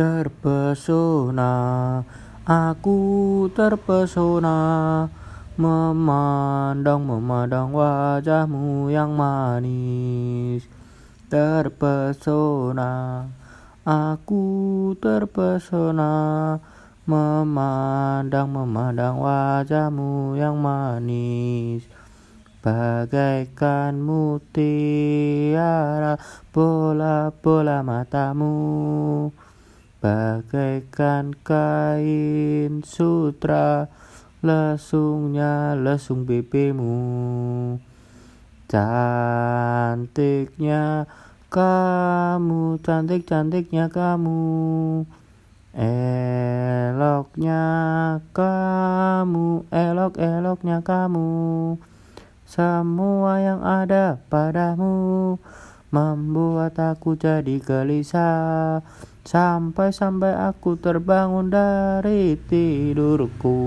Terpesona, aku terpesona. Memandang, memandang wajahmu yang manis. Terpesona, aku terpesona. Memandang, memandang wajahmu yang manis. Bagaikan mutiara bola-bola matamu Bagaikan kain sutra Lesungnya lesung pipimu Cantiknya kamu Cantik-cantiknya kamu. Eloknya kamu Elok-eloknya kamu. Semua yang ada padamu Membuat aku jadi gelisah. Sampai-sampai aku terbangun dari tidurku